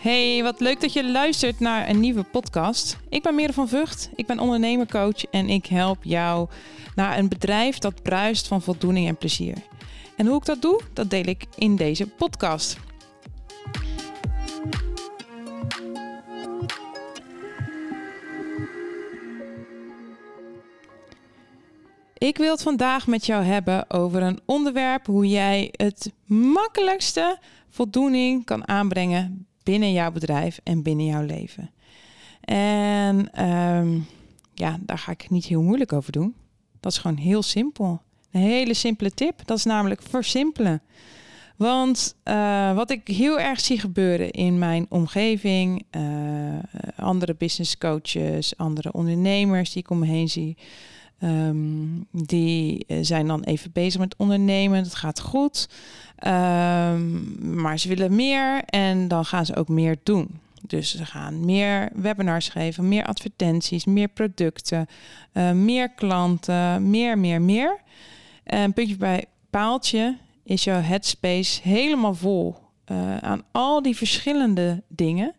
Hey, wat leuk dat je luistert naar een nieuwe podcast. Ik ben Mere van Vught, ik ben ondernemercoach en ik help jou naar een bedrijf dat bruist van voldoening en plezier. En hoe ik dat doe, dat deel ik in deze podcast. Ik wil het vandaag met jou hebben over een onderwerp hoe jij het makkelijkste voldoening kan aanbrengen binnen jouw bedrijf en binnen jouw leven. En ehm, ja, daar ga ik niet heel moeilijk over doen. Dat is gewoon heel simpel. Een hele simpele tip. Dat is namelijk versimpelen. Want uh, wat ik heel erg zie gebeuren in mijn omgeving, uh, andere business coaches, andere ondernemers die ik om me heen zie, um, die zijn dan even bezig met ondernemen. Het gaat goed. Um, maar ze willen meer en dan gaan ze ook meer doen. Dus ze gaan meer webinars geven, meer advertenties, meer producten, uh, meer klanten, meer, meer, meer. En puntje bij paaltje is jouw headspace helemaal vol uh, aan al die verschillende dingen.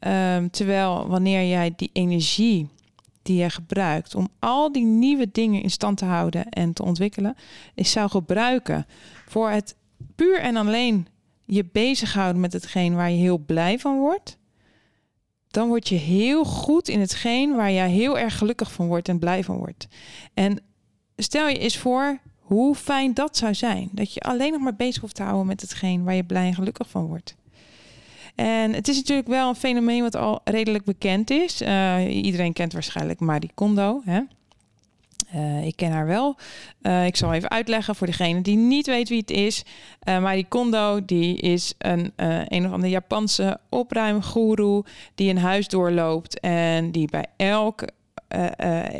Um, terwijl wanneer jij die energie die je gebruikt om al die nieuwe dingen in stand te houden en te ontwikkelen, is zou gebruiken voor het puur en alleen je bezighouden met hetgeen waar je heel blij van wordt, dan word je heel goed in hetgeen waar je heel erg gelukkig van wordt en blij van wordt. En stel je eens voor hoe fijn dat zou zijn. Dat je alleen nog maar bezig hoeft te houden met hetgeen waar je blij en gelukkig van wordt. En het is natuurlijk wel een fenomeen wat al redelijk bekend is. Uh, iedereen kent waarschijnlijk Marie Kondo. Hè? Uh, ik ken haar wel. Uh, ik zal even uitleggen voor degene die niet weet wie het is. Uh, Marie Kondo die is een, een of andere Japanse opruimgoeroe die een huis doorloopt en die bij elk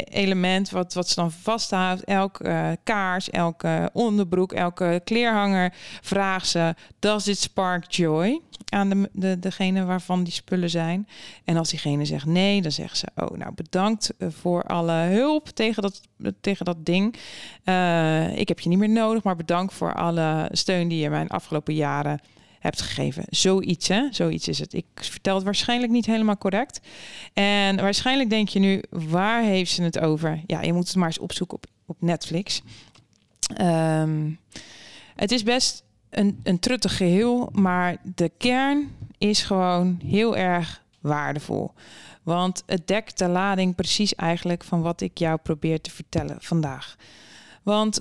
element wat, wat ze dan vasthoudt, elke kaars, elke onderbroek, elke kleerhanger, vraagt ze: Does it spark joy? aan de, de, degene waarvan die spullen zijn. En als diegene zegt nee, dan zeggen ze: Oh, nou bedankt eh, voor alle hulp tegen dat, tegen dat ding. Ik heb je niet meer nodig, maar bedankt voor alle steun die je mij in de afgelopen jaren hebt gegeven. Zoiets, hè? Zoiets is het. Ik vertel het waarschijnlijk niet helemaal correct. En waarschijnlijk denk je nu: waar heeft ze het over? Ja, je moet het maar eens opzoeken op, op Netflix. Um, het is best een, een truttig geheel, maar de kern is gewoon heel erg waardevol. Want het dekt de lading precies eigenlijk van wat ik jou probeer te vertellen vandaag. Want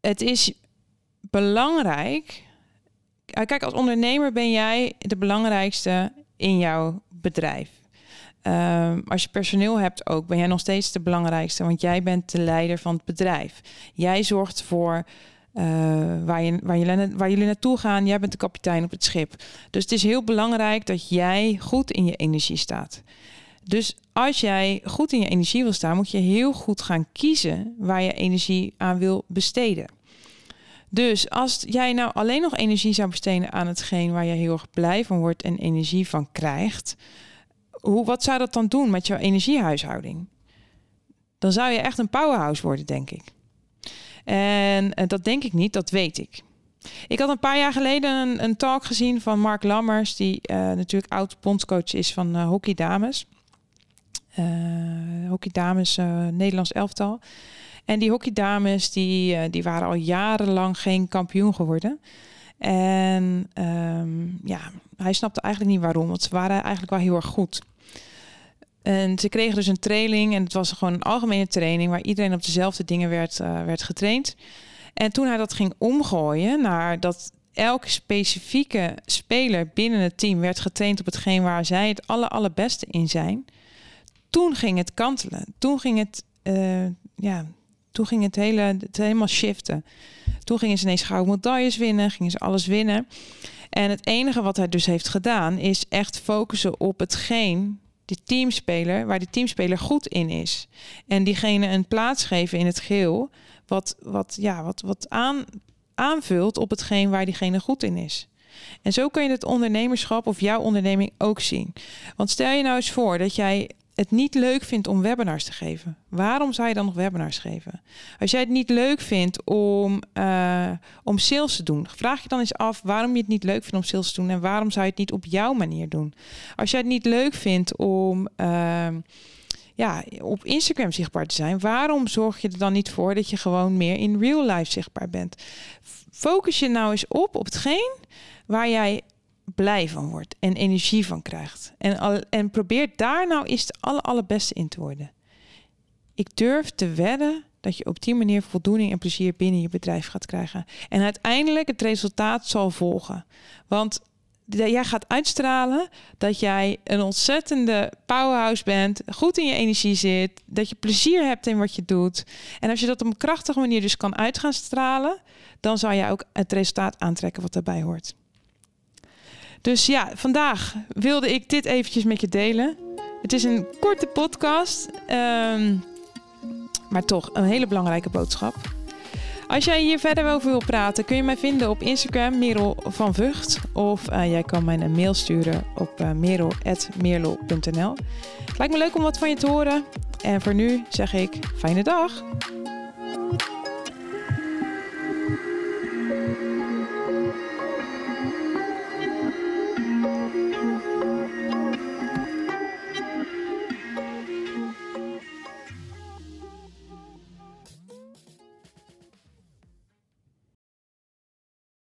het is belangrijk. Eh, kijk, als ondernemer ben jij de belangrijkste in jouw bedrijf. Um, als je personeel hebt ook, ben jij nog steeds de belangrijkste, want jij bent de leider van het bedrijf. Jij zorgt voor uh, waar, je, waar, waar jullie naartoe gaan. Jij bent de kapitein op het schip. Dus het is heel belangrijk dat jij goed in je energie staat. Dus als jij goed in je energie wil staan, moet je heel goed gaan kiezen waar je energie aan wil besteden. Dus als jij nou alleen nog energie zou besteden aan hetgeen waar je heel erg blij van wordt en energie van krijgt, hoe, wat zou dat dan doen met jouw energiehuishouding? Dan zou je echt een powerhouse worden, denk ik. En uh, dat denk ik niet, dat weet ik. Ik had een paar jaar geleden een, een talk gezien van Mark Lammers, die uh, natuurlijk oud bondscoach is van uh, Hockey Dames. hockey Dames, Nederlands elftal. En die Hockey Dames, die, die waren al jarenlang geen kampioen geworden. En um, ja, hij snapte eigenlijk niet waarom, want ze waren eigenlijk wel heel erg goed. En ze kregen dus een training en het was gewoon een algemene training waar iedereen op dezelfde dingen werd, uh, werd getraind. En toen hij dat ging omgooien naar dat elke specifieke speler binnen het team werd getraind op hetgeen waar zij het aller, allerbeste in zijn, toen ging het kantelen. Toen ging het, uh, ja, toen ging het, hele, het helemaal shiften. Toen gingen ze ineens gouden medailles winnen, gingen ze alles winnen. En het enige wat hij dus heeft gedaan is echt focussen op hetgeen de teamspeler, waar de teamspeler goed in is. En diegene een plaats geven in het geheel, wat, wat, ja, wat, wat aan, aanvult op hetgeen waar diegene goed in is. En zo kun je het ondernemerschap of jouw onderneming ook zien. Want stel je nou eens voor dat jij het niet leuk vindt om webinars te geven, waarom zou je dan nog webinars geven? Als jij het niet leuk vindt om, uh, om sales te doen, vraag je dan eens af waarom je het niet leuk vindt om sales te doen en waarom zou je het niet op jouw manier doen? Als jij het niet leuk vindt om. Uh, ja, op Instagram zichtbaar te zijn, waarom zorg je er dan niet voor dat je gewoon meer in real life zichtbaar bent? Focus je nou eens op op hetgeen waar jij blij van wordt en energie van krijgt. En, al, en probeer daar nou eens de aller, allerbeste in te worden. Ik durf te wedden dat je op die manier voldoening en plezier binnen je bedrijf gaat krijgen. En uiteindelijk het resultaat zal volgen. Want jij gaat uitstralen dat jij een ontzettende powerhouse bent, goed in je energie zit, dat je plezier hebt in wat je doet. En als je dat op een krachtige manier dus kan uitgaan stralen, dan zal je ook het resultaat aantrekken wat daarbij hoort. Dus ja, vandaag wilde ik dit eventjes met je delen. Het is een korte podcast, um, maar toch een hele belangrijke boodschap. Als jij hier verder over wil praten, kun je mij vinden op Instagram, Merel van Vught. Of uh, jij kan mij een mail sturen op uh, merel.merel.nl. Het lijkt me leuk om wat van je te horen. En voor nu zeg ik fijne dag.